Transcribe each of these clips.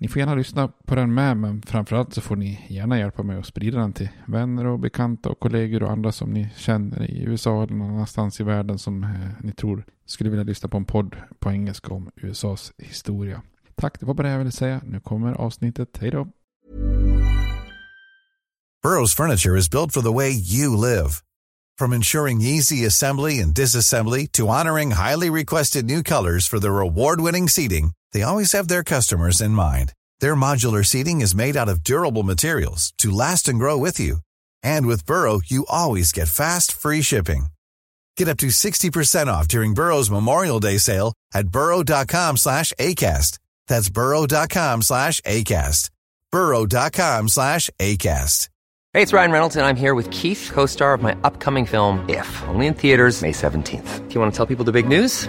Ni får gärna lyssna på den med, men framförallt så får ni gärna hjälpa mig att sprida den till vänner och bekanta och kollegor och andra som ni känner i USA eller någon annanstans i världen som eh, ni tror skulle vilja lyssna på en podd på engelska om USAs historia. Tack, det var bara det jag ville säga. Nu kommer avsnittet. Hej då! Burrows furniture is built for the way you live. From ensuring easy assembly and disassembly to honoring highly requested new colors for their award-winning seating, they always have their customers in mind. Their modular seating is made out of durable materials to last and grow with you. And with Burrow, you always get fast, free shipping. Get up to 60% off during Burrow's Memorial Day sale at burrow.com slash ACAST. That's burrow.com slash ACAST. burrow.com slash ACAST. Hey, it's Ryan Reynolds, and I'm here with Keith, co star of my upcoming film, If, only in theaters, May 17th. Do you want to tell people the big news?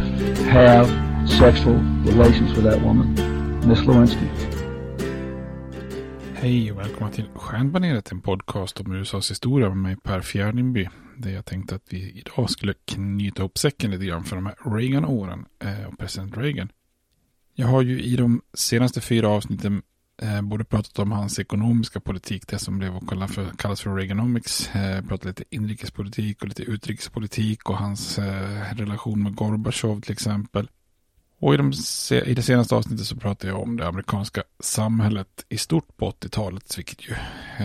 have sexual relations with that woman, Miss Lewinsky. Hej och välkomna till Stjärnbaneret, en podcast om USAs historia med mig Per Fjärdingby. Där jag tänkte att vi idag skulle knyta ihop säcken lite grann för de här Reagan-åren eh, och president Reagan. Jag har ju i de senaste fyra avsnitten eh, både pratat om hans ekonomiska politik, det som blev för, kallas för Reaganomics, eh, pratat lite inrikespolitik och lite utrikespolitik och hans eh, relation med Gorbachev till exempel. Och i, de, i det senaste avsnittet så pratade jag om det amerikanska samhället i stort på 80-talet, vilket ju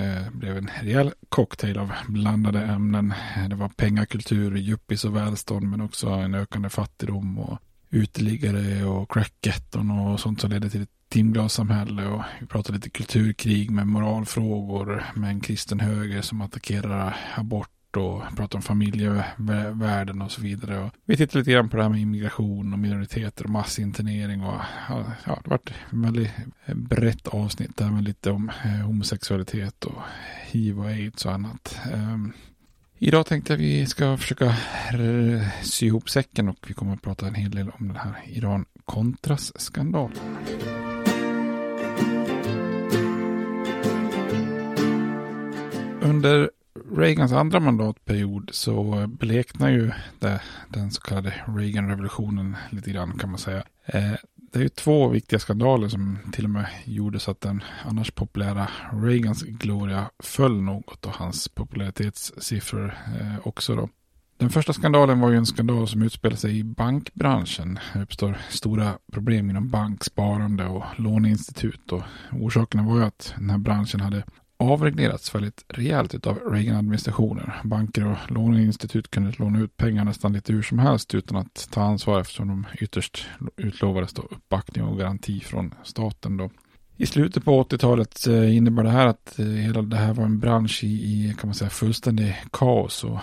eh, blev en rejäl cocktail av blandade ämnen. Eh, det var pengakultur, yuppies och välstånd, men också en ökande fattigdom och uteliggare och crackgetton och sånt som ledde till ett timglassamhälle och vi pratar lite kulturkrig med moralfrågor med en kristen höger som attackerar abort och pratar om familjevärden och så vidare. Och vi tittar lite grann på det här med immigration och minoriteter och massinternering och ja, det varit ett väldigt brett avsnitt där med lite om eh, homosexualitet och hiv och aids och annat. Um, Idag tänkte jag att vi ska försöka sy ihop säcken och vi kommer att prata en hel del om den här Iran-Contras-skandalen. Under Reagans andra mandatperiod så bleknar ju det, den så kallade Reagan-revolutionen lite grann kan man säga. Eh, det är ju två viktiga skandaler som till och med gjorde så att den annars populära Reagans gloria föll något och hans popularitetssiffror eh, också då. Den första skandalen var ju en skandal som utspelade sig i bankbranschen. Det uppstår stora problem inom banksparande och låneinstitut. Och orsakerna var ju att den här branschen hade avreglerats väldigt rejält av Reagan-administrationen. Banker och låneinstitut kunde låna ut pengar nästan lite hur som helst utan att ta ansvar eftersom de ytterst utlovades då uppbackning och garanti från staten. Då. I slutet på 80-talet eh, innebar det här att eh, hela det här var en bransch i, i kan man säga, fullständig kaos och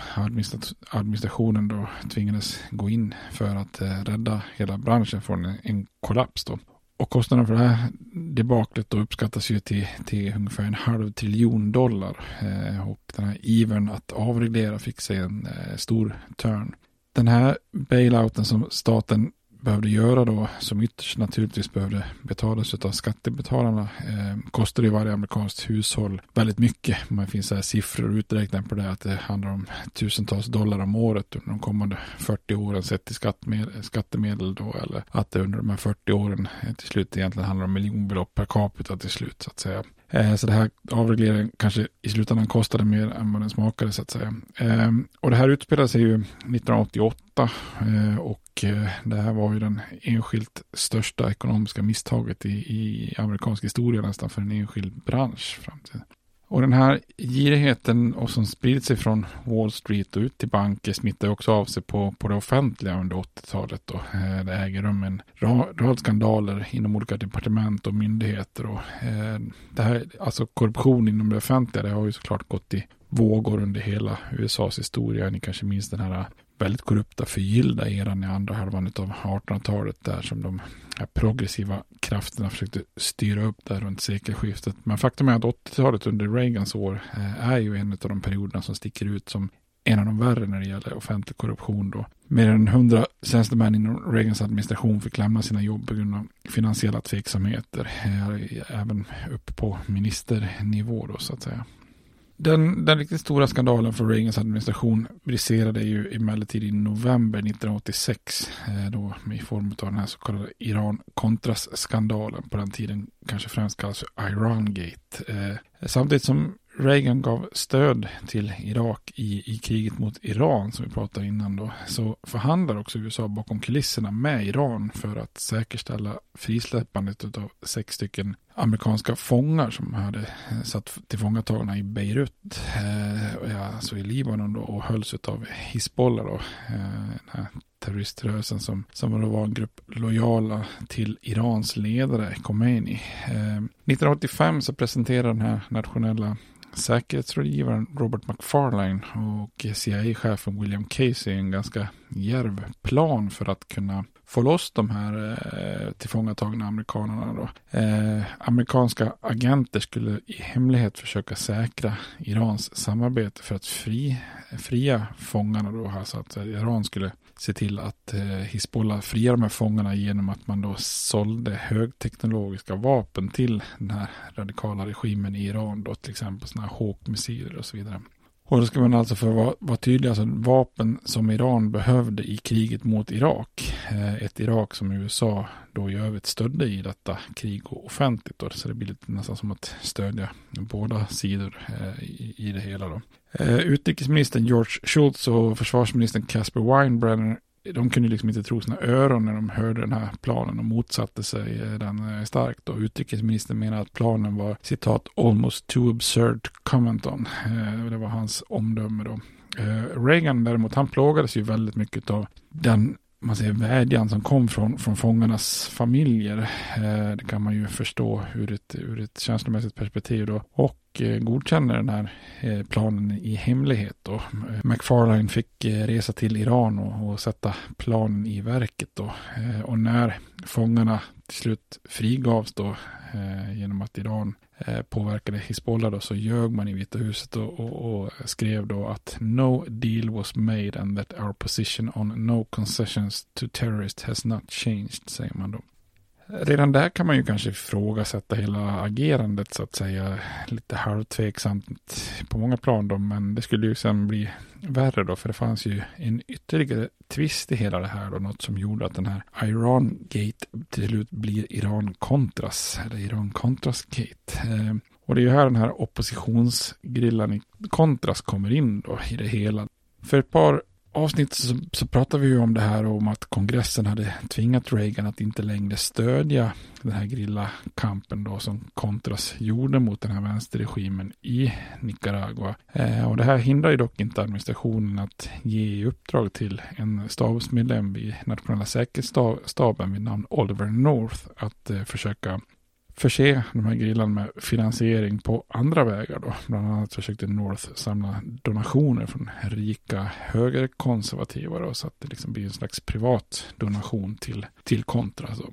administrationen då tvingades gå in för att eh, rädda hela branschen från en, en kollaps. Då. Och kostnaden för det här debaklet då uppskattas ju till, till ungefär en halv triljon dollar. Eh, och den här ivern att avreglera fick sig en eh, stor törn. Den här bailouten som staten behövde göra då, som ytterst naturligtvis behövde betalas av skattebetalarna, eh, kostade ju varje amerikanskt hushåll väldigt mycket. Man finns här siffror och uträkningar på det, att det handlar om tusentals dollar om året under de kommande 40 åren sett till skattemedel, skattemedel då, eller att det under de här 40 åren till slut egentligen handlar om miljonbelopp per capita till slut, så att säga. Eh, så det här avregleringen kanske i slutändan kostade mer än vad den smakade så att säga. Eh, och det här utspelade sig ju 1988 eh, och eh, det här var ju den enskilt största ekonomiska misstaget i, i amerikansk historia nästan för en enskild bransch. Fram till. Och den här girigheten och som spridit sig från Wall Street och ut till banker smittar också av sig på, på det offentliga under 80-talet. Eh, det äger rum en rad, rad skandaler inom olika departement och myndigheter. Och, eh, det här, alltså korruption inom det offentliga det har ju såklart gått i vågor under hela USAs historia. Ni kanske minns den här väldigt korrupta förgyllda eran i andra halvan av 1800-talet där som de här progressiva krafterna försökte styra upp där runt sekelskiftet. Men faktum är att 80-talet under Reagans år eh, är ju en av de perioderna som sticker ut som en av de värre när det gäller offentlig korruption. Då. Mer än hundra tjänstemän inom Reagans administration fick lämna sina jobb på grund av finansiella tveksamheter. Eh, även upp på ministernivå då så att säga. Den, den riktigt stora skandalen för Reagans administration briserade ju emellertid i november 1986. Eh, då i form av den här så kallade Iran-Contras-skandalen. På den tiden kanske främst kallas för Irangate. Eh, samtidigt som Reagan gav stöd till Irak i, i kriget mot Iran som vi pratade innan då, så förhandlar också USA bakom kulisserna med Iran för att säkerställa frisläppandet av sex stycken amerikanska fångar som hade satt tillfångatagna i Beirut, eh, alltså i Libanon då, och hölls av Hizbollah då, eh, terroriströrelsen som, som då var en grupp lojala till Irans ledare Khomeini. Eh, 1985 så presenterade den här nationella säkerhetsrådgivaren Robert McFarlane och CIA-chefen William Casey en ganska järv plan för att kunna få loss de här eh, tillfångatagna amerikanerna. Då. Eh, amerikanska agenter skulle i hemlighet försöka säkra Irans samarbete för att fri, fria fångarna. Då, alltså att Iran skulle se till att eh, Hizbollah friar de här fångarna genom att man då sålde högteknologiska vapen till den här radikala regimen i Iran. Då, till exempel sådana här Hawk-missiler och så vidare. Och då ska man alltså för att vara, vara tydlig, alltså vapen som Iran behövde i kriget mot Irak. Eh, ett Irak som USA då i övrigt stödde i detta krig och offentligt. Då, så det blir lite nästan som att stödja båda sidor eh, i, i det hela. Då. Eh, utrikesministern George Shultz och försvarsministern Casper Weinbrenner de kunde liksom inte tro sina öron när de hörde den här planen och motsatte sig eh, den eh, starkt. Och utrikesministern menar att planen var citat almost too absurd to comment on. Det var hans omdöme då. Reagan däremot, han plågades ju väldigt mycket av den man säger, vädjan som kom från, från fångarnas familjer. Eh, det kan man ju förstå ur ett, ur ett känslomässigt perspektiv då. Och eh, godkänner den här eh, planen i hemlighet då. Eh, McFarlane fick eh, resa till Iran och, och, sätta planen i verket då. Eh, och när fångarna till slut frigavs då genom att Iran Eh, påverkade Hizbollah då, så ljög man i Vita huset och, och, och, skrev då att no deal was made and that our position on no concessions to terrorists has not changed, säger man då. Redan där kan man ju kanske ifrågasätta hela agerandet så att säga. Lite halvtveksamt på många plan då, men det skulle ju sen bli värre då, för det fanns ju en ytterligare twist i hela det här då, något som gjorde att den här Iran-gate till slut blir Iran-Contras, eller Iran-Contras-gate. Eh, och det är ju här den här oppositionsgrillan i Contras kommer in då i det hela. För ett par avsnittet så, så pratade vi ju om det här om att kongressen hade tvingat Reagan att inte längre stödja den här grillakampen då som kontras gjorde mot den här vänsterregimen i Nicaragua. Eh, och det här hindrar ju dock inte administrationen att ge i uppdrag till en stabsmedlem vid nationella säkerhetsstaben vid namn Oliver North att eh, försöka förse de här grillarna med finansiering på andra vägar då. Bland annat försökte North samla donationer från rika högerkonservativa då, så att det liksom blir en slags privat donation till, till kontra. Så.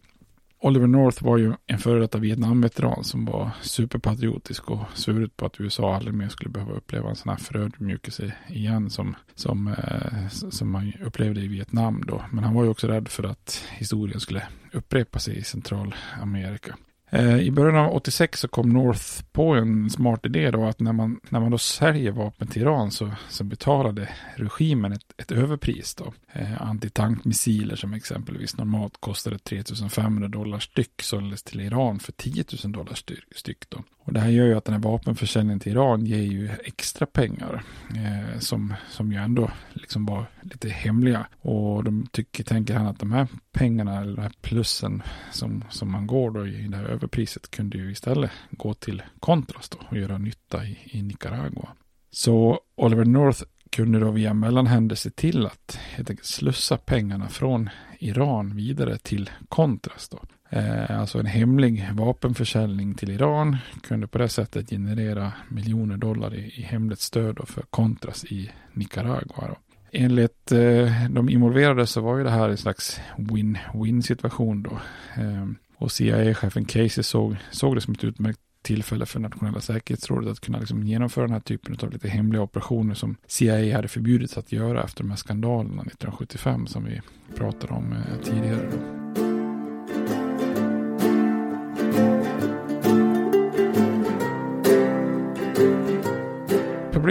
Oliver North var ju en före detta Vietnamveteran som var superpatriotisk och svurit på att USA aldrig mer skulle behöva uppleva en sån här förödmjukelse igen som, som, eh, som man upplevde i Vietnam då. Men han var ju också rädd för att historien skulle upprepa sig i Centralamerika. Eh, I början av 86 så kom North på en smart idé då att när man, när man då säljer vapen till Iran så, så betalade regimen ett, ett överpris då. Eh, antitankmissiler som exempelvis normalt kostade 3500 dollar styck såldes till Iran för 10 000 dollar styck då. Och det här gör ju att den här vapenförsäljningen till Iran ger ju extra pengar eh, som, som ju ändå liksom var lite hemliga. Och de tycker, tänker han att de här pengarna, eller den här plussen som, som man går då i det här överpriset kunde ju istället gå till Contras då och göra nytta i, i Nicaragua. Så Oliver North kunde då via mellanhänder se till att helt enkelt slussa pengarna från Iran vidare till Contras. Då. Eh, alltså en hemlig vapenförsäljning till Iran kunde på det sättet generera miljoner dollar i, hemligt stöd för Contras i Nicaragua. Då. Enligt eh, de involverade så var ju det här en slags win-win situation då. Eh, och CIA-chefen Casey såg, såg det som ett utmärkt tillfälle för nationella säkerhetsrådet att kunna liksom genomföra den här typen av lite hemliga operationer som CIA hade förbjudits att göra efter de här skandalerna 1975 som vi pratade om tidigare. Då.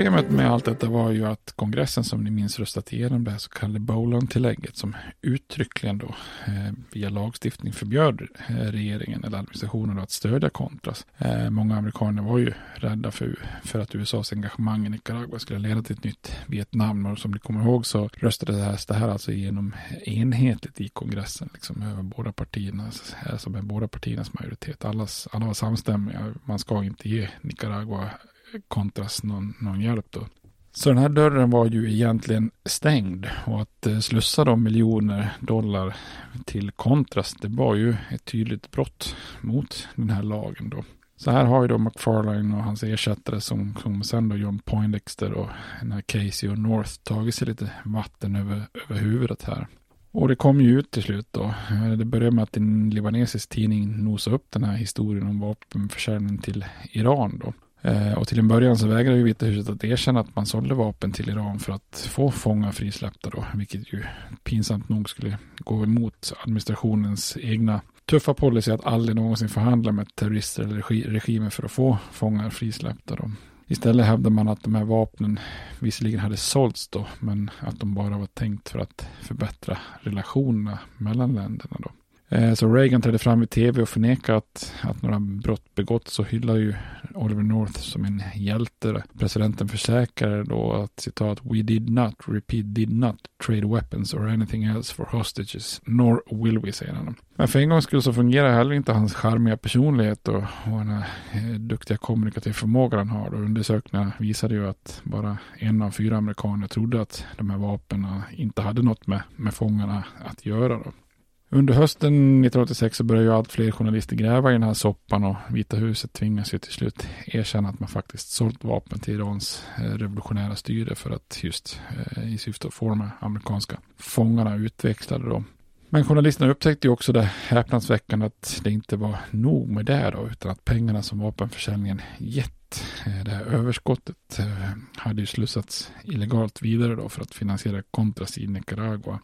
Problemet med allt detta var ju att kongressen som ni minns röstat igenom det här så kallade Boland-tillägget som uttryckligen då eh, via lagstiftning förbjöd eh, regeringen eller administrationen att stödja Contras. Eh, många amerikaner var ju rädda för, för att USAs engagemang i Nicaragua skulle leda till ett nytt Vietnam och som ni kommer ihåg så röstades det här, det här alltså igenom enhetligt i kongressen liksom över båda partiernas, alltså med båda partiernas majoritet. Allas, alla var samstämmiga. Man ska inte ge Nicaragua kontras någon, någon hjälp då. Så den här dörren var ju egentligen stängd och att eh, slussa de miljoner dollar till kontrast det var ju ett tydligt brott mot den här lagen då. Så här har ju då McFarlane och hans ersättare som, som sen då John Poindexter och den här Casey och North tagit sig lite vatten över, över huvudet här. Och det kom ju ut till slut då. Eh, det började med att en libanesisk tidning nosade upp den här historien om vapenförsäljning till Iran då. Eh, och till en början så vägrade ju Vita huset att erkänna att man sålde vapen till Iran för att få fångar frisläppta då, vilket ju pinsamt nog skulle gå emot administrationens egna tuffa policy att aldrig någonsin förhandla med terrorister eller regimer för att få fångar frisläppta då. Istället hävdar man att de här vapnen visserligen hade sålts då, men att de bara var tänkt för att förbättra relationerna mellan länderna då. Eh, så Reagan trädde fram i tv och förnekade att, att några brott begåtts och hyllar ju Oliver North som en hjälte. Presidenten försäkrade då att citat We did not, repeat did not trade weapons or anything else for hostages, nor will we, säger han. Men för en gång skulle så fungerar heller inte hans charmiga personlighet och, och den här eh, duktiga kommunikativa förmåga han har. Och undersökningarna visade ju att bara en av fyra amerikaner trodde att de här vapnen inte hade något med, med fångarna att göra. Då. Under hösten 1986 så började ju allt fler journalister gräva i den här soppan och Vita huset tvingas ju till slut erkänna att man faktiskt sålt vapen till Irans eh, revolutionära styre för att just eh, i syfte att få de här amerikanska fångarna utväxlade då. Men journalisterna upptäckte ju också det häpnadsväckande att det inte var nog med det då, utan att pengarna som vapenförsäljningen gett, eh, det här överskottet, hade ju slussats illegalt vidare då för att finansiera kontras i Nicaragua.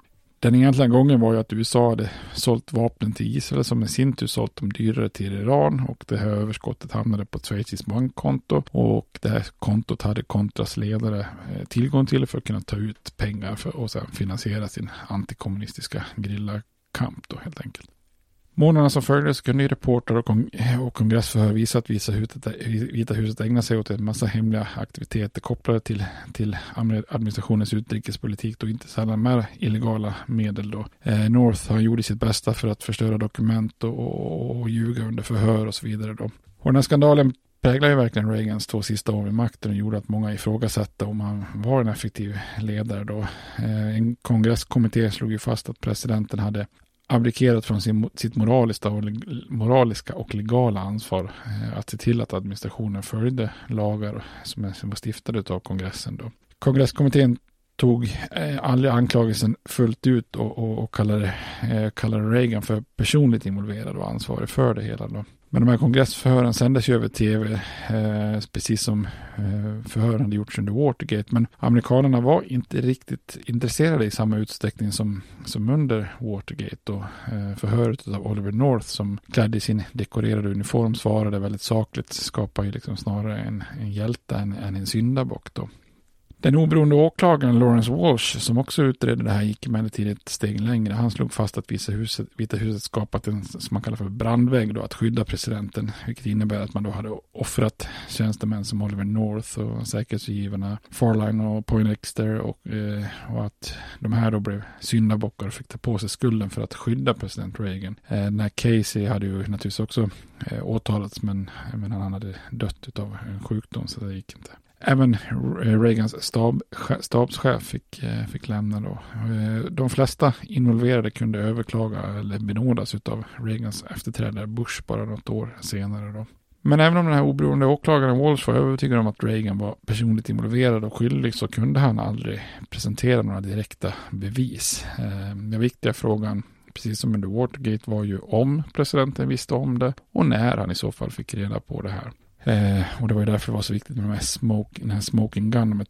Den egentliga gången var ju att USA hade sålt vapnen till Israel som i sin tur sålt dem dyrare till Iran och det här överskottet hamnade på ett schweiziskt bankkonto och det här kontot hade Contras ledare eh, tillgång till för att kunna ta ut pengar för och sedan finansiera sin antikommunistiska grillakamp då helt enkelt. Månaderna som följde så kunde ju reportrar och, kong och kongressförhör visa att Vita huset, Vita huset ägnar sig åt en massa hemliga aktiviteter kopplade till, till administrationens utrikespolitik och inte sällan med illegala medel. Då. Eh, North har gjort sitt bästa för att förstöra dokument och, och, och ljuga under förhör och så vidare. Då. Och den här skandalen präglade ju verkligen Reagans två sista år vid makten och gjorde att många ifrågasatte om han var en effektiv ledare då. Eh, en kongresskommitté slog ju fast att presidenten hade abdikerat från sin, sitt moraliska och, moraliska och legala ansvar eh, att se till att administrationen följde lagar som, är, som var stiftade av kongressen. Då. Kongresskommittén tog eh, aldrig anklagelsen fullt ut och, och, och kallade, eh, kallade Reagan för personligt involverad och ansvarig för det hela. Då. Men de här kongressförhören sändes ju över tv, eh, precis som eh, förhören hade gjorts under Watergate. Men amerikanerna var inte riktigt intresserade i samma utsträckning som, som under Watergate. Och Eh, förhöret av Oliver North som klädd i sin dekorerade uniform svarade väldigt sakligt, skapar ju liksom snarare en, en hjälte än, än en syndabock. Då. Den oberoende åklagaren Lawrence Walsh, som också utredde det här, gick emellertid ett steg längre. Han slog fast att Vita huset, Vita huset skapat en, som man kallar för brandvägg, då, att skydda presidenten, vilket innebär att man då hade offrat tjänstemän som Oliver North och säkerhetsgivarna Farline och Poindexter och, eh, och att de här då blev syndabockar och fick ta på sig skulden för att skydda president Reagan. Eh, när Casey hade ju naturligtvis också eh, åtalats, men, men han hade dött av en sjukdom, så det gick inte. Även eh, Reagans stab, stabschef fick, eh, fick lämna då. Eh, de flesta involverade kunde överklaga eller benådas av Reagans efterträdare Bush bara något år senare. Då. Men även om den här oberoende åklagaren Walsh var övertygad om att Reagan var personligt involverad och skyldig så kunde han aldrig presentera några direkta bevis. Den viktiga frågan, precis som under Watergate, var ju om presidenten visste om det och när han i så fall fick reda på det här. Eh, och det var ju därför det var så viktigt med de här smoke, den här Smoking Gun, de här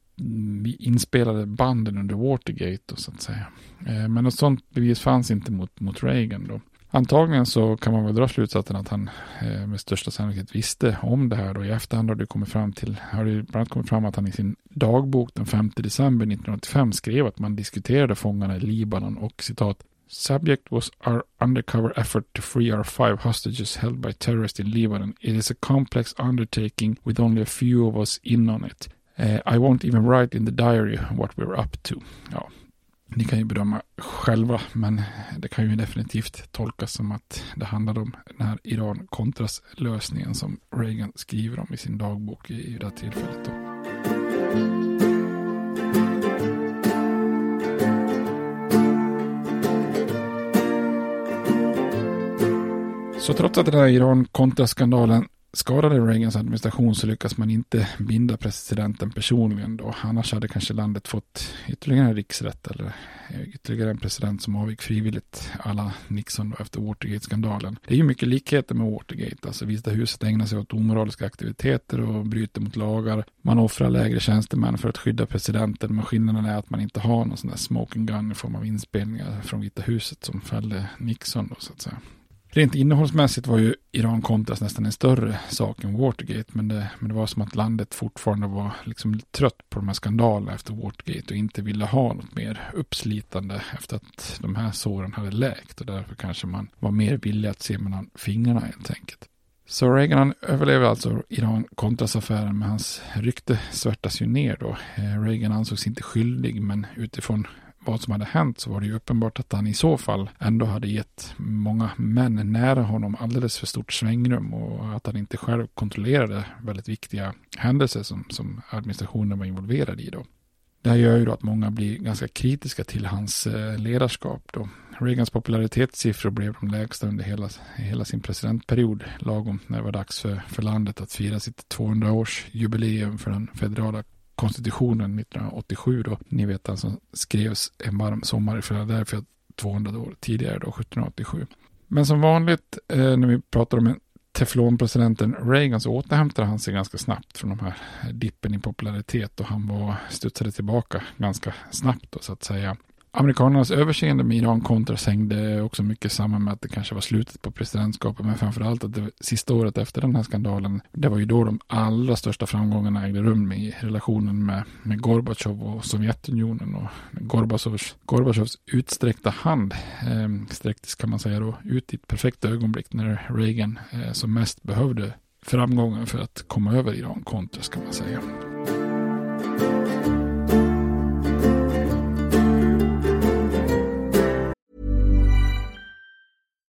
inspelade banden under Watergate då, så att säga. Eh, men något sånt bevis fanns inte mot, mot Reagan då. Antagligen så kan man väl dra slutsatsen att han eh, med största sannolikhet visste om det här då. I efterhand har det kommit fram till, har det bland annat kommit fram att han i sin dagbok den 5 december 1985 skrev att man diskuterade fångarna i Libanon och citat Subject was our undercover effort to free our five hostages held by terrorists in Lebanon. It is a complex undertaking with only a few of us in on it. Uh, I won't even write in the diary what we we're up to. Ja, ni kan ju bedöma själva, men det kan ju definitivt tolkas som att det handlade om den här Iran-kontras-lösningen som Reagan skriver om i sin dagbok i det här tillfället. Då. Så trots att den här Iran-kontraskandalen skadade Reagans administration så lyckas man inte binda presidenten personligen då. Annars hade kanske landet fått ytterligare en riksrätt eller ytterligare en president som avgick frivilligt alla Nixon då efter Watergate-skandalen. Det är ju mycket likheter med Watergate. Alltså Vita huset ägnar sig åt omoraliska aktiviteter och bryter mot lagar. Man offrar lägre tjänstemän för att skydda presidenten. Men skillnaden är att man inte har någon sån där smoking gun i form av inspelningar från Vita huset som fällde Nixon då så att säga. Rent innehållsmässigt var ju Iran-Contras nästan en större sak än Watergate, men det, men det var som att landet fortfarande var liksom trött på de här skandalerna efter Watergate och inte ville ha något mer uppslitande efter att de här såren hade läkt och därför kanske man var mer villig att se mellan fingrarna helt enkelt. Så Reagan överlever alltså Iran-Contras-affären, men hans rykte svärtas ju ner då. Eh, Reagan ansågs inte skyldig, men utifrån vad som hade hänt så var det ju uppenbart att han i så fall ändå hade gett många män nära honom alldeles för stort svängrum och att han inte själv kontrollerade väldigt viktiga händelser som, som administrationen var involverad i då. Det här gör ju då att många blir ganska kritiska till hans eh, ledarskap då. Reagans popularitetssiffror blev de lägsta under hela, hela sin presidentperiod, lagom när det var dags för, för landet att fira sitt 200-årsjubileum för den federala konstitutionen 1987 då. Ni vet den som skrevs en varm sommar i Philadelphia 200 år tidigare då, 1787. Men som vanligt eh, när vi pratar om en teflonpresidenten Reagan så återhämtade han sig ganska snabbt från de här dippen i popularitet och han var studsade tillbaka ganska snabbt då, så att säga. Amerikanernas överseende med Iran-Contras hängde också mycket samman med att det kanske var slutet på presidentskapet, men framförallt att det sista året efter den här skandalen, det var ju då de allra största framgångarna ägde rum i relationen med, med Gorbatjov och Sovjetunionen och Gorbatjovs, Gorbatjovs utsträckta hand eh, sträcktes kan man säga då ut i ett perfekt ögonblick när Reagan eh, som mest behövde framgången för att komma över Iran-Contras kan man säga.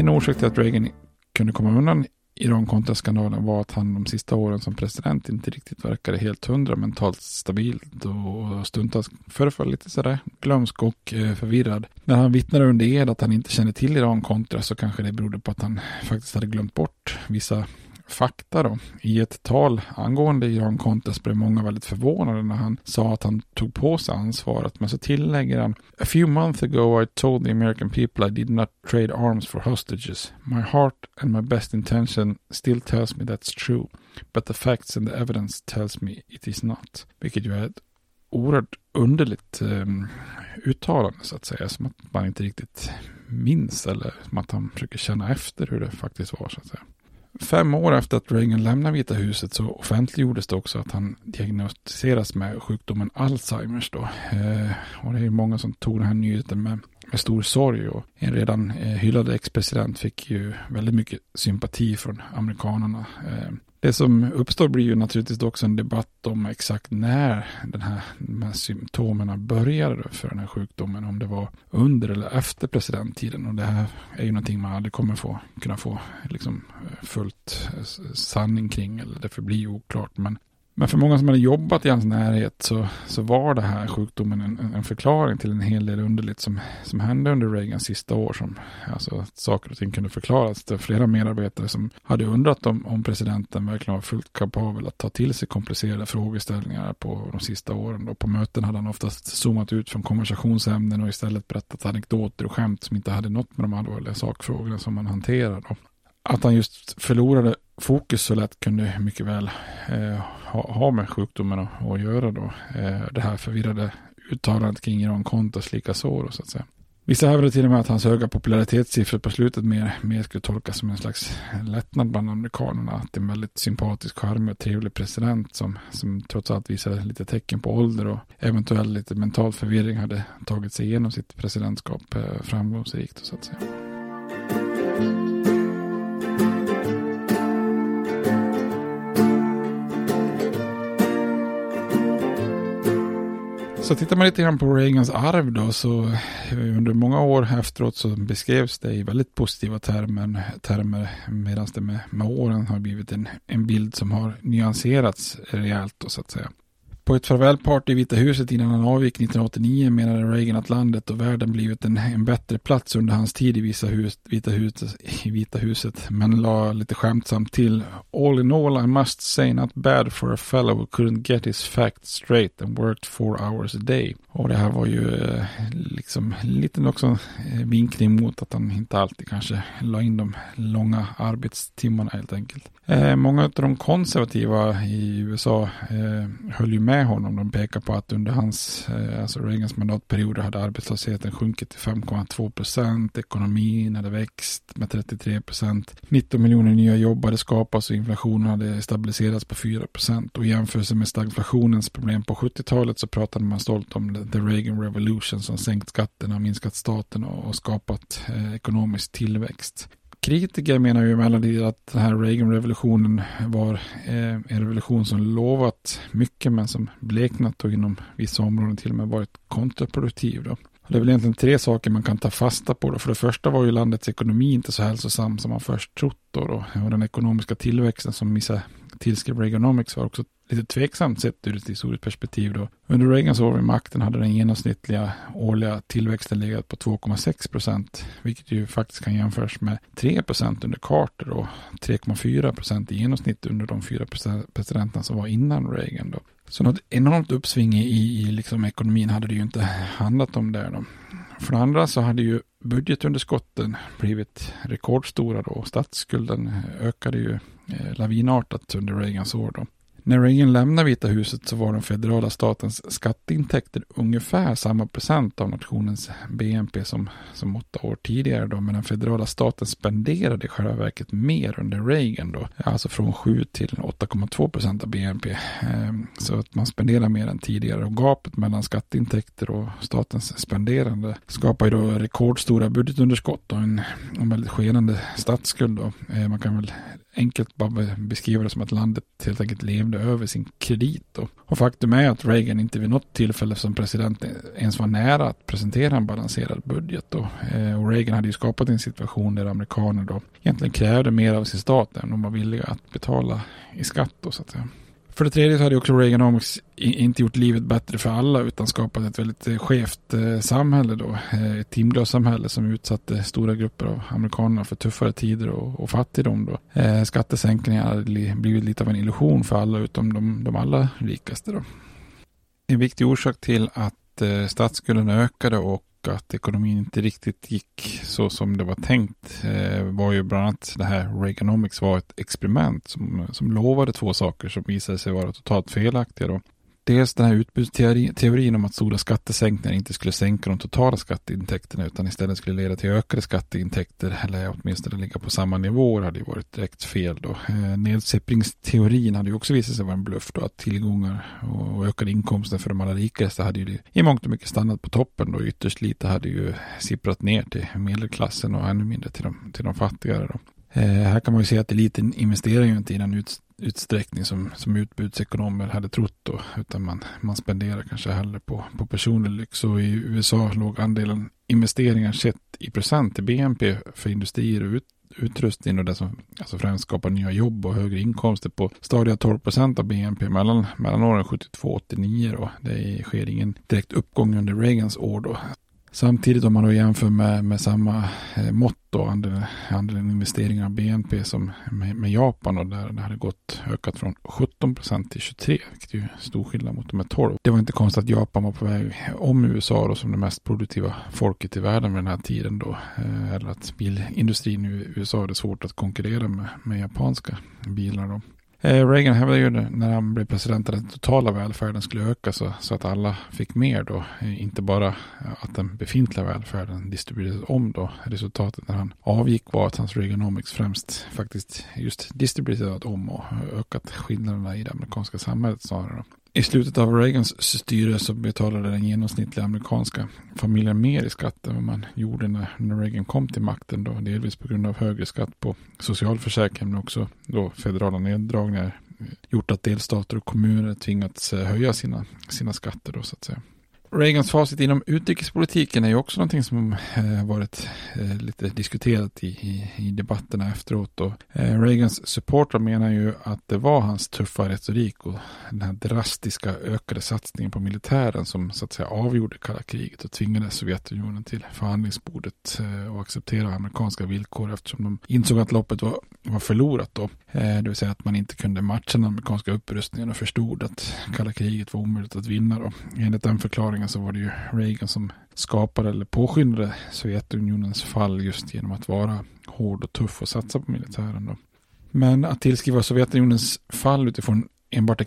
En orsak till att Reagan kunde komma undan Iran-Contra-skandalen var att han de sista åren som president inte riktigt verkade helt hundra mentalt stabilt och stundtals föreföll lite sådär glömsk och eh, förvirrad. När han vittnade under ed att han inte kände till Iran-Contra så kanske det berodde på att han faktiskt hade glömt bort vissa fakta då. I ett tal angående Iran Contest blev många väldigt förvånade när han sa att han tog på sig ansvaret. Men så tillägger han A few months ago I told the American people I did not trade arms for hostages. My heart and my best intention still tells me that's true. But the facts and the evidence tells me it is not. Vilket ju är ett oerhört underligt um, uttalande så att säga. Som att man inte riktigt minns eller som att han försöker känna efter hur det faktiskt var så att säga. Fem år efter att Reagan lämnade Vita huset så offentliggjordes det också att han diagnostiseras med sjukdomen Alzheimers. Då. Eh, och det är många som tog den här nyheten med, med stor sorg. Och en redan eh, hyllad ex-president fick ju väldigt mycket sympati från amerikanerna. Eh, det som uppstår blir ju naturligtvis också en debatt om exakt när den här, de här symptomen började för den här sjukdomen. Om det var under eller efter presidenttiden. Och det här är ju någonting man aldrig kommer få, kunna få liksom, eh, fullt sanning kring. Eller det förblir oklart. Men men för många som hade jobbat i hans närhet så, så var det här sjukdomen en, en förklaring till en hel del underligt som, som hände under Reagans sista år. Som, alltså saker och ting kunde förklaras. Det var flera medarbetare som hade undrat om, om presidenten verkligen var fullt kapabel att ta till sig komplicerade frågeställningar på de sista åren. Då på möten hade han oftast zoomat ut från konversationsämnen och istället berättat anekdoter och skämt som inte hade något med de allvarliga sakfrågorna som man hanterade. Att han just förlorade fokus så lätt kunde mycket väl eh, ha, ha, med sjukdomen att, göra då. Eh, det här förvirrade uttalandet kring Iran Kontas lika så då, så att säga. Vissa hävdade till och med att hans höga popularitetssiffror på slutet mer, mer skulle tolkas som en slags lättnad bland amerikanerna. Att det är en väldigt sympatisk, charmig och trevlig president som, som trots allt visade lite tecken på ålder och eventuellt lite mental förvirring hade tagit sig igenom sitt presidentskap eh, framgångsrikt. Så att säga. Så tittar man lite grann på Reagans arv då så eh, under många år efteråt så beskrevs det i väldigt positiva termer, termer medan det med, med åren har blivit en, en bild som har nyanserats rejält då så att säga. På ett farvälparty i Vita huset innan han avgick 1989 menade Reagan att landet och världen blivit en, en bättre plats under hans tid i Vita, hus, Vita, huset, i Vita huset. Men la lite skämtsamt till All in all I must say not bad for a fellow who couldn't get his facts straight and worked four hours a day. Och det här var ju eh, liksom lite också eh, vinkning mot att han inte alltid kanske la in de långa arbetstimmarna helt enkelt. Eh, många av de konservativa i USA eh, höll ju med med honom. De pekar på att under hans, eh, alltså Reagans mandatperiod hade arbetslösheten sjunkit till 5,2 procent. Ekonomin hade växt med 33 procent. 19 miljoner nya jobb hade skapats och inflationen hade stabiliserats på 4 procent. Och i jämförelse med stagflationens problem på 70-talet så pratade man stolt om the Reagan Revolution som sänkt skatterna, minskat staten och skapat eh, ekonomisk tillväxt kritiker menar ju emellertid att den här Reagan-revolutionen var eh, en revolution som lovat mycket men som bleknat och inom vissa områden till och med varit kontraproduktiv. Då. Det är väl egentligen tre saker man kan ta fasta på. Då. För det första var ju landets ekonomi inte så hälsosam som man först trott. Då, då. Och den ekonomiska tillväxten som missade tillskrev Reaganomics var också lite tveksamt sett ur ett historiskt perspektiv. Då. Under Reagans år vid makten hade den genomsnittliga årliga tillväxten legat på 2,6 procent, vilket ju faktiskt kan jämföras med 3 procent under Carter och 3,4 procent i genomsnitt under de fyra presidenterna som var innan Reagan. Då. Så något enormt uppsving i, i liksom ekonomin hade det ju inte handlat om där. Då. För det andra så hade ju budgetunderskotten blivit rekordstora då och statsskulden eh, ökade ju eh, lavinartat under Reagans år. Då. När Reagan lämnade Vita huset så var den federala statens skatteintäkter ungefär samma procent av nationens BNP som, som åtta år tidigare. Då, men den federala staten spenderade i själva verket mer under Reagan. Då, alltså från 7 till 8,2 procent av BNP. Ehm, så att man spenderar mer än tidigare. Och gapet mellan skatteintäkter och statens spenderande skapar ju då rekordstora budgetunderskott och en, en väldigt skenande statsskuld. Då. Ehm, man kan väl enkelt bara beskriva det som att landet helt enkelt levde över sin kredit. Då. Och faktum är att Reagan inte vid något tillfälle som president ens var nära att presentera en balanserad budget. Då. Eh, och Reagan hade ju skapat en situation där amerikaner då egentligen krävde mer av sin stat än de var villiga att betala i skatt. Då, så att säga. För det tredje så hade också Reaganomics inte gjort livet bättre för alla utan skapat ett väldigt eh, skevt eh, samhälle då. Eh, ett timglassamhälle som utsatte stora grupper av amerikaner för tuffare tider och, och fattigdom då. Eh, skattesänkningar hade blivit lite av en illusion för alla utom de, de allra rikaste då. En viktig orsak till att statsskulden ökade och och att ekonomin inte riktigt gick så som det var tänkt eh, var ju bland annat det här Reaganomics var ett experiment som, som lovade två saker som visade sig vara totalt felaktiga. Då. Dels den här utbudsteorin om att stora skattesänkningar inte skulle sänka de totala skatteintäkterna utan istället skulle leda till ökade skatteintäkter eller åtminstone ligga på samma nivåer hade ju varit direkt fel då. Eh, nedsippringsteorin hade ju också visat sig vara en bluff då att tillgångar och ökade inkomster för de allra rikaste hade ju i mångt och mycket stannat på toppen då ytterst lite hade ju sipprat ner till medelklassen och ännu mindre till de, till de fattigare då. Eh, här kan man ju se att eliten investerar ju inte i den ut, utsträckning som, som utbudsekonomer hade trott då, utan man, man spenderar kanske hellre på, på personlig lyx. Och i USA låg andelen investeringar sett i procent i BNP för industrier och ut, utrustning och det som alltså främst skapar nya jobb och högre inkomster på stadiga 12 procent av BNP mellan, mellan åren 72 och 89 då. Det sker ingen direkt uppgång under Reagans år då. Samtidigt om man då jämför med, med samma eh, mått då, andelen, andelen investeringar av BNP som med, med Japan och där det hade gått ökat från 17 procent till 23, vilket är stor skillnad mot de här 12. Det var inte konstigt att Japan var på väg om USA då som det mest produktiva folket i världen vid den här tiden då. Eh, eller att bilindustrin i USA hade svårt att konkurrera med, med japanska bilar då. Eh, Reagan hävdade ju när han blev president att den totala välfärden skulle öka så, så att alla fick mer då. Eh, inte bara att den befintliga välfärden distribuerades om då. Resultatet när han avgick var att hans Reaganomics främst faktiskt just distribuerat om och ökat skillnaderna i det amerikanska samhället snarare. Då. I slutet av Reagans styre så betalade den genomsnittliga amerikanska familjen mer i skatt än vad man gjorde när, när Reagan kom till makten. Då, delvis på grund av högre skatt på socialförsäkringen men också då federala neddragningar gjort att delstater och kommuner tvingats eh, höja sina, sina skatter. Då, så att säga. Reagans facit inom utrikespolitiken är ju också någonting som eh, varit eh, lite diskuterat i, i, i, debatterna efteråt. Och, eh, Reagans supportrar menar ju att det var hans tuffa retorik och den här drastiska ökade satsningen på militären som så att säga avgjorde kalla kriget och tvingade Sovjetunionen till förhandlingsbordet eh, och acceptera amerikanska villkor eftersom de insåg att loppet var, var förlorat då. Eh, det vill säga att man inte kunde matcha den amerikanska upprustningen och förstod att kalla kriget var omöjligt att vinna då. Enligt den förklaringen så var det ju Reagan som skapade eller påskyndade Sovjetunionens fall just genom att vara hård och tuff och satsa på militären. Då. Men att tillskriva Sovjetunionens fall utifrån enbart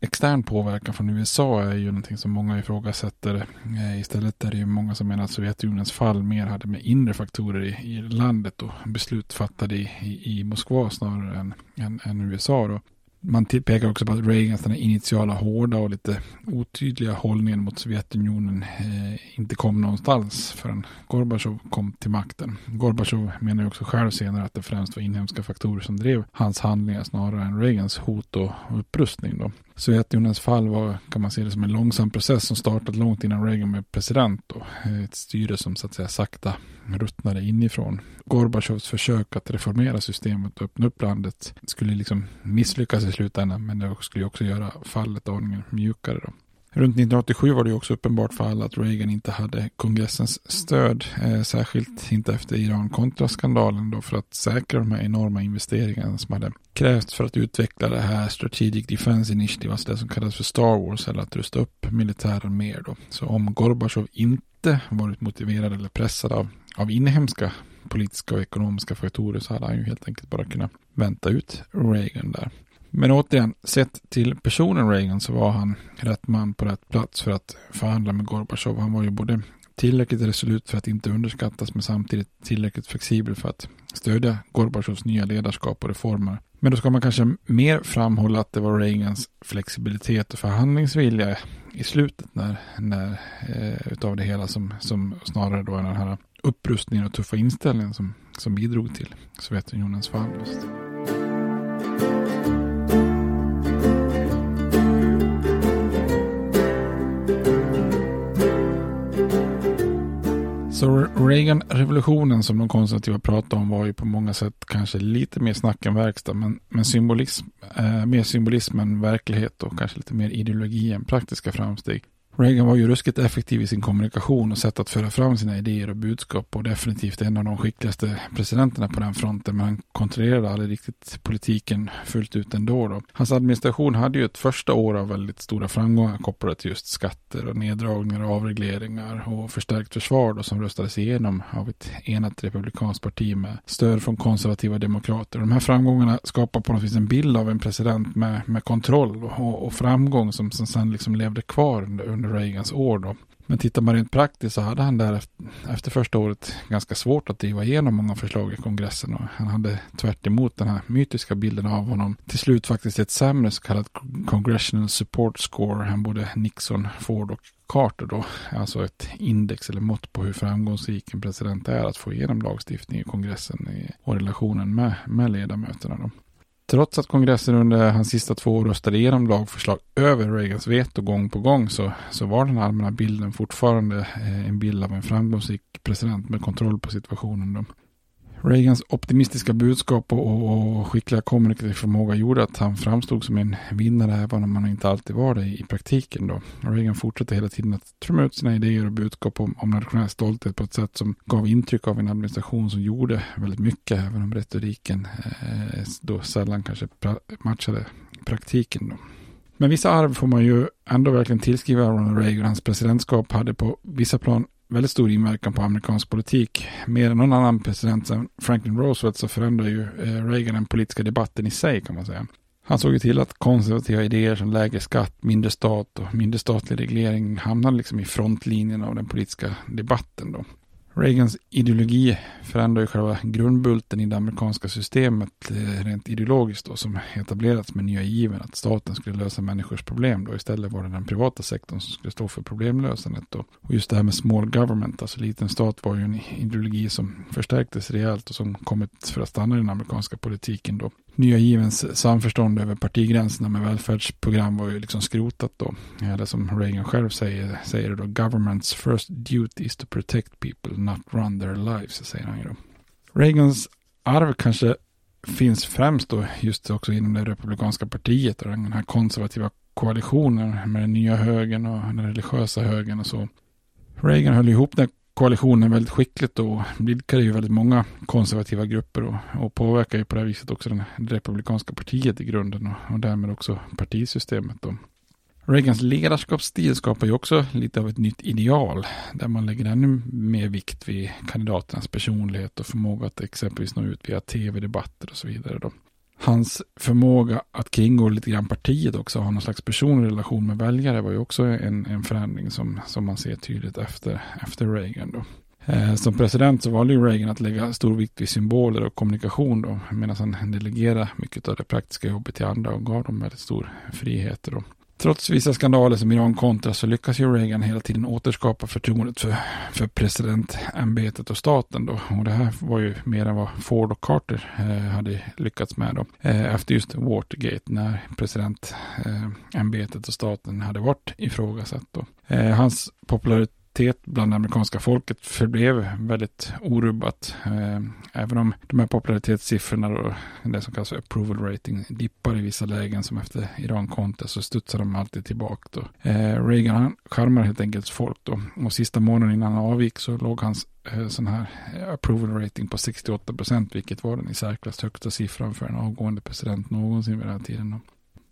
extern påverkan från USA är ju någonting som många ifrågasätter. Eh, istället är det ju många som menar att Sovjetunionens fall mer hade med inre faktorer i, i landet och beslut fattade i, i, i Moskva snarare än, än, än USA. Då man pekar också på att Reagans den initiala hårda och lite otydliga hållningen mot Sovjetunionen eh, inte kom någonstans förrän Gorbachev kom till makten. Gorbachev menar ju också själv senare att det främst var inhemska faktorer som drev hans handlingar snarare än Reagans hot och upprustning. Då. Sovjetunionens fall var, kan man se det som en långsam process som startade långt innan Reagan blev president. Då. Ett styre som så att säga sakta ruttnade inifrån. Gorbachevs försök att reformera systemet och öppna upp landet skulle liksom misslyckas i slutändan men det skulle också göra fallet aningen mjukare. Då. Runt 1987 var det också uppenbart för alla att Reagan inte hade kongressens stöd, eh, särskilt inte efter Iran-kontraskandalen, då för att säkra de här enorma investeringarna som hade krävts för att utveckla det här Strategic Defense Initiative, alltså det som kallas för Star Wars, eller att rusta upp militären mer då. Så om Gorbachev inte varit motiverad eller pressad av, av inhemska politiska och ekonomiska faktorer så hade han ju helt enkelt bara kunnat vänta ut Reagan där. Men återigen, sett till personen Reagan så var han rätt man på rätt plats för att förhandla med Gorbachev. Han var ju både tillräckligt resolut för att inte underskattas men samtidigt tillräckligt flexibel för att stödja Gorbachevs nya ledarskap och reformer. Men då ska man kanske mer framhålla att det var Reagans flexibilitet och förhandlingsvilja i slutet när, när eh, utav det hela som, som snarare då är den här upprustningen och tuffa inställningen som, som bidrog till Sovjetunionens fall. Just. Så Reagan-revolutionen som de konservativa pratade om var ju på många sätt kanske lite mer snack än verkstad. Men, men symbolism, eh, mer symbolism än verklighet och kanske lite mer ideologi än praktiska framsteg. Reagan var ju ruskigt effektiv i sin kommunikation och sätt att föra fram sina idéer och budskap och definitivt en av de skickligaste presidenterna på den fronten. Men han kontrollerade aldrig riktigt politiken fullt ut ändå. Då. Hans administration hade ju ett första år av väldigt stora framgångar kopplat till just skatter och neddragningar och avregleringar och förstärkt försvar då, som röstades igenom av ett enat republikanskt parti med stöd från konservativa demokrater. De här framgångarna skapar på något vis en bild av en president med, med kontroll och, och framgång som, som sen liksom levde kvar under under Reagans år då. Men tittar man rent praktiskt så hade han där efter första året ganska svårt att driva igenom många förslag i kongressen. Och han hade tvärt den här mytiska bilden av honom till slut faktiskt ett sämre så kallat Congressional Support Score än både Nixon, Ford och Carter då. Alltså ett index eller mått på hur framgångsrik en president är att få igenom lagstiftning i kongressen och relationen med, med ledamöterna. Då. Trots att kongressen under hans sista två år röstade igenom lagförslag över Reagans veto gång på gång så, så var den allmänna bilden fortfarande eh, en bild av en framgångsrik president med kontroll på situationen. Reagans optimistiska budskap och, och skickliga kommunikativa förmåga gjorde att han framstod som en vinnare även om han inte alltid var det i praktiken. Då. Reagan fortsatte hela tiden att trumma ut sina idéer och budskap om, om nationell stolthet på ett sätt som gav intryck av en administration som gjorde väldigt mycket även om retoriken eh, då sällan kanske pra matchade praktiken. Då. Men vissa arv får man ju ändå verkligen tillskriva Ronald Reagan. Hans presidentskap hade på vissa plan väldigt stor inverkan på amerikansk politik. Mer än någon annan president än Franklin Roosevelt så förändrar ju eh, Reagan den politiska debatten i sig kan man säga. Han såg ju till att konservativa idéer som lägre skatt, mindre stat och mindre statlig reglering hamnade liksom i frontlinjen av den politiska debatten då. Reagans ideologi förändrar ju själva grundbulten i det amerikanska systemet eh, rent ideologiskt då, som etablerats med nya given att staten skulle lösa människors problem då istället var det den privata sektorn som skulle stå för problemlösandet då. Och just det här med small government, alltså liten stat var ju en ideologi som förstärktes rejält och som kommit för att stanna i den amerikanska politiken då nya givens samförstånd över partigränserna med välfärdsprogram var ju liksom skrotat då. Eh, Eller som Reagan själv säger, säger då, government's first duty is to protect people, not run their lives, säger han ju då. Reagans arv kanske finns främst då just också inom det republikanska partiet och den här konservativa koalitionen med den nya högern och den religiösa högern och så. Reagan höll ihop den koalitionen väldigt skickligt och blidkade ju väldigt många konservativa grupper och, och påverkar ju på det här viset också det republikanska partiet i grunden och, och därmed också partisystemet. Då. Reagans ledarskapsstil skapar ju också lite av ett nytt ideal där man lägger ännu mer vikt vid kandidaternas personlighet och förmåga att exempelvis nå ut via tv-debatter och så vidare. Då hans förmåga att kringgå lite grann partiet också, ha någon slags personlig relation med väljare var ju också en, en förändring som, som man ser tydligt efter, efter Reagan då. Eh, som president så valde ju Reagan att lägga stor vikt vid symboler och kommunikation då, medan han delegerade mycket av det praktiska jobbet till andra och gav dem väldigt stor frihet. Då. Trots vissa skandaler som Iran-kontra så lyckas ju Reagan hela tiden återskapa förtroendet för, för presidentämbetet och staten då. Och det här var ju mer än vad Ford och Carter eh, hade lyckats med då. Eh, efter just Watergate när presidentämbetet eh, och staten hade varit ifrågasatt då. Eh, hans popularitet popularitet bland amerikanska folket förblev väldigt orubbat. Eh, även om de här popularitetssiffrorna och det som kallas approval rating dippar i vissa lägen som efter Iran-kontra så studsar de alltid tillbaka. Då. Eh, Reagan han charmar helt enkelt folk då. Och sista månaden innan han avgick så låg hans eh, sån här approval rating på 68 procent, vilket var den i särklass högsta siffran för en avgående president någonsin vid den här tiden. Då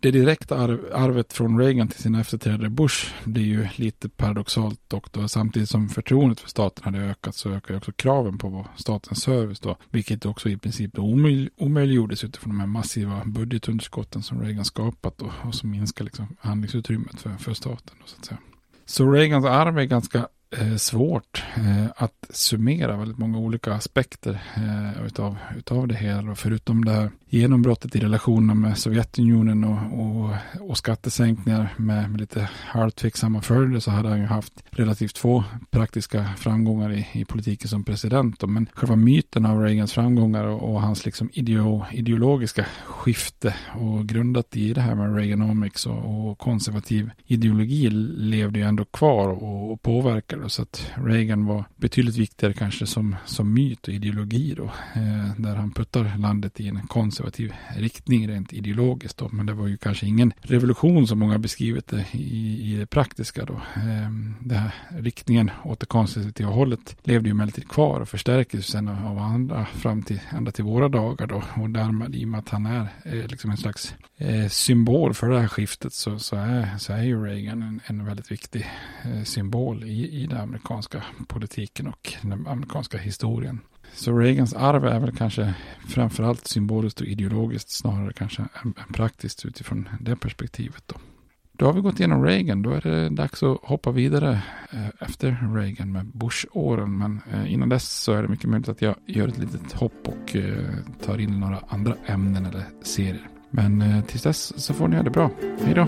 det direkta arv, arvet från Reagan till sin efterträdare Bush blir ju lite paradoxalt dock då. Samtidigt som förtroendet för staten hade ökat så ökar också kraven på statens service då. Vilket också i princip omöj, omöjliggjordes utifrån de här massiva budgetunderskotten som Reagan skapat då, och som minskar liksom handlingsutrymmet för, för staten. Då, så, att säga. så Reagans arv är ganska Eh, svårt eh, att summera väldigt många olika aspekter eh, utav, utav det hela. Förutom det här genombrottet i relationerna med Sovjetunionen och, och, och skattesänkningar med, med lite halvtveksamma följder så hade han ju haft relativt få praktiska framgångar i, i politiken som president. Men själva myten av Reagans framgångar och, och hans liksom ideo, ideologiska skifte och grundat i det här med Reaganomics och, och konservativ ideologi levde ju ändå kvar och, och påverkade. Så att Reagan var betydligt viktigare kanske som, som myt och ideologi då. Eh, där han puttar landet i en konservativ riktning rent ideologiskt. Då. Men det var ju kanske ingen revolution som många beskrivit det i, i det praktiska. Då. Eh, den här riktningen åt det konservativa hållet levde ju emellertid kvar och förstärktes sen av andra fram till, ända till våra dagar. Då. Och därmed i och med att han är eh, liksom en slags eh, symbol för det här skiftet så, så, är, så är ju Reagan en, en väldigt viktig eh, symbol i, i den amerikanska politiken och den amerikanska historien. Så Reagans arv är väl kanske framförallt symboliskt och ideologiskt snarare kanske än, praktiskt utifrån det perspektivet då. Då har vi gått igenom Reagan. Då är det dags att hoppa vidare eh, efter Reagan med Bush-åren. Men eh, innan dess så är det mycket möjligt att jag gör ett litet hopp och eh, tar in några andra ämnen eller serier. Men tills dess så får ni ha det bra. Hej då!